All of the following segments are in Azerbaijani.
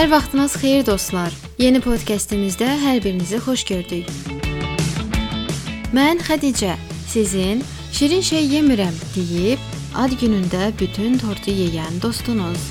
Hər vaxtınız xeyir dostlar. Yeni podkastımızda hər birinizi xoş gördük. Mən Xədicə, sizin şirin şey yemirəm deyib ad günündə bütün tortu yeyən dostunuz.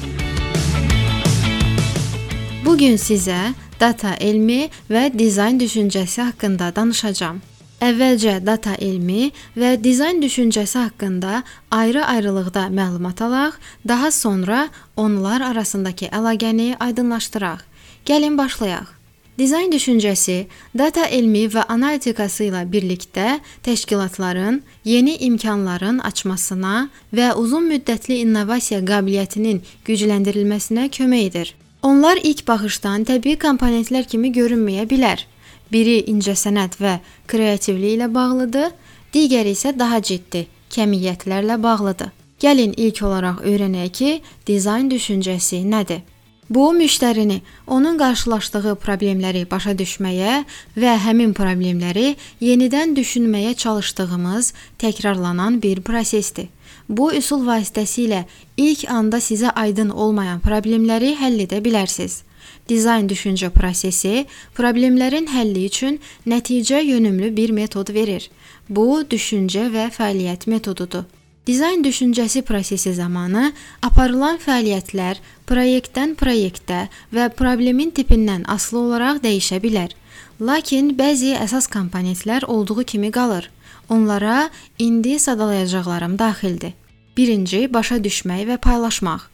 Bu gün sizə data elmi və dizayn düşüncəsi haqqında danışacağam. Əvvəlcə data elmi və dizayn düşüncəsi haqqında ayrı-ayrılıqda məlumat alaq, daha sonra onlar arasındakı əlaqəni aydınlaşdıraq. Gəlin başlayaq. Dizayn düşüncəsi data elmi və analitikası ilə birlikdə təşkilatların yeni imkanların açmasına və uzun müddətli innovasiya qabiliyyətinin gücləndirilməsinə kömək edir. Onlar ilk baxışdan təbii komponentlər kimi görünməyə bilər Biri incəsənət və kreativlik ilə bağlıdır, digəri isə daha ciddi, kəmiyyətlərlə bağlıdır. Gəlin ilk olaraq öyrənək ki, dizayn düşüncəsi nədir? Bu müştərini onun qarşılaşdığı problemləri başa düşməyə və həmin problemləri yenidən düşünməyə çalışdığımız təkrarlanan bir prosesdir. Bu üsul vasitəsilə ilk anda sizə aydın olmayan problemləri həll edə bilərsiniz. Dizayn düşüncə prosesi problemlərin həlli üçün nəticə yönümlü bir metod verir. Bu düşüncə və fəaliyyət metodudur. Dizayn düşüncəsi prosesi zamanı aparılan fəaliyyətlər layihədən layihəyə və problemin tipindən asılı olaraq dəyişə bilər. Lakin bəzi əsas komponentlər olduğu kimi qalır. Onlara indi sadalayacaqlarım daxildir. Birinci, başa düşmək və paylaşmaq.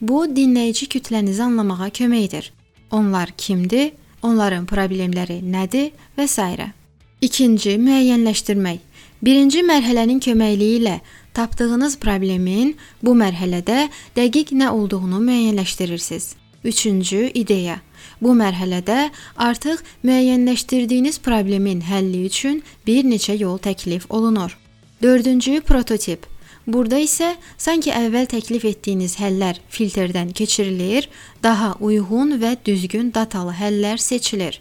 Bu dinləyici kütlənizi anlamağa kömək edir. Onlar kimdir? Onların problemləri nədir və s. İkinci, müəyyənləşdirmək. Birinci mərhələnin köməkliyi ilə tapdığınız problemin bu mərhələdə dəqiq nə olduğunu müəyyənləşdirirsiniz. Üçüncü, ideya. Bu mərhələdə artıq müəyyənləşdirdiyiniz problemin həlli üçün bir neçə yol təklif olunur. Dördüncü, prototip. Burada isə sanki əvvəl təklif etdiyiniz həllər filtrdən keçirilir, daha uyğun və düzgün datalı həllər seçilir.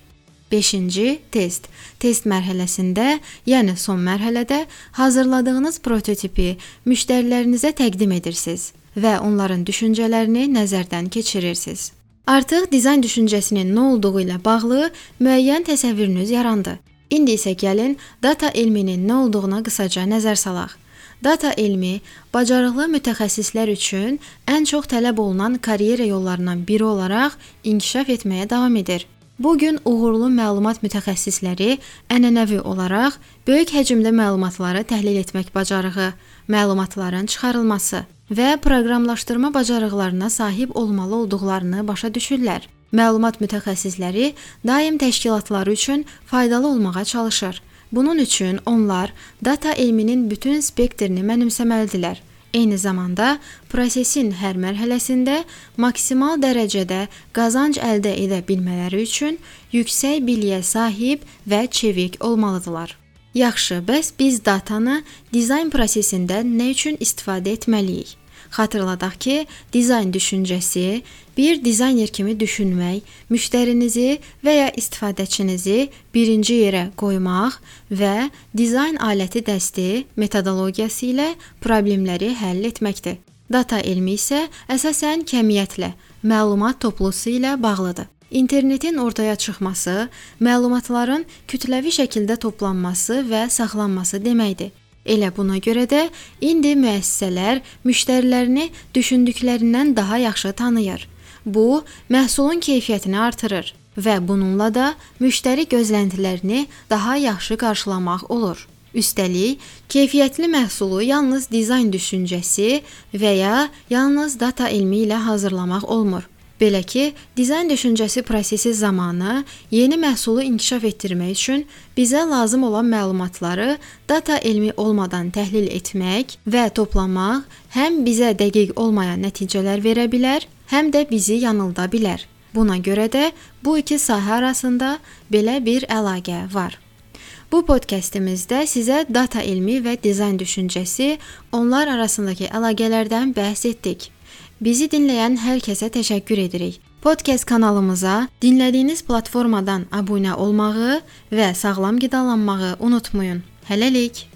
5-ci test. Test mərhələsində, yəni son mərhələdə hazırladığınız prototipi müştərilərinizə təqdim edirsiniz və onların düşüncələrini nəzərdən keçirirsiniz. Artıq dizayn düşüncəsinin nə olduğu ilə bağlı müəyyən təsəvvürünüz yarandı. İndi isə gəlin data elminin nə olduğuna qısaca nəzər salaq. Data elmi bacarıqlı mütəxəssislər üçün ən çox tələb olunan karyera yollarından biri olaraq inkişaf etməyə davam edir. Bu gün uğurlu məlumat mütəxəssisləri ənənəvi olaraq böyük həcmdə məlumatları təhlil etmək bacarığı, məlumatların çıxarılması və proqramlaşdırma bacarıqlarına sahib olmalı olduqlarını başa düşürlər. Məlumat mütəxəssisləri daim təşkilatları üçün faydalı olmağa çalışır Bunun üçün onlar data elminin bütün spektrini mənimsəməlidirlər. Eyni zamanda prosesin hər mərhələsində maksimal dərəcədə qazanc əldə edə bilmələri üçün yüksək biliyə sahib və çevik olmalıdırlar. Yaxşı, bəs biz datanı dizayn prosesində nə üçün istifadə etməliyik? Xatırladaq ki, dizayn düşüncəsi bir dizayner kimi düşünmək, müştərinizi və ya istifadəçinizi birinci yerə qoymaq və dizayn aləti dəsti metodologiyası ilə problemləri həll etməkdir. Data elmi isə əsasən kəmiyyətlə, məlumat toplusu ilə bağlıdır. İnternetin ortaya çıxması, məlumatların kütləvi şəkildə toplanması və saxlanması deməkdir. Elə buna görə də indi müəssisələr müştərilərini düşündüklərindən daha yaxşı tanıyır. Bu, məhsulun keyfiyyətini artırır və bununla da müştəri gözləntilərini daha yaxşı qarşılamaq olur. Üstəlik, keyfiyyətli məhsulu yalnız dizayn düşüncəsi və ya yalnız data elmi ilə hazırlamaq olmur. Belə ki, dizayn düşüncəsi prosesi zamanı yeni məhsulu inkişaf etdirmək üçün bizə lazım olan məlumatları data elmi olmadan təhlil etmək və toplamaq həm bizə dəqiq olmayan nəticələr verə bilər, həm də bizi yanılda bilər. Buna görə də bu iki sahə arasında belə bir əlaqə var. Bu podkastımızda sizə data elmi və dizayn düşüncəsi, onlar arasındakı əlaqələrdən bəhs etdik. Bizi dinləyən hər kəsə təşəkkür edirik. Podcast kanalımıza dinlədiyiniz platformadan abunə olmağı və sağlam qidalanmağı unutmayın. Hələlik.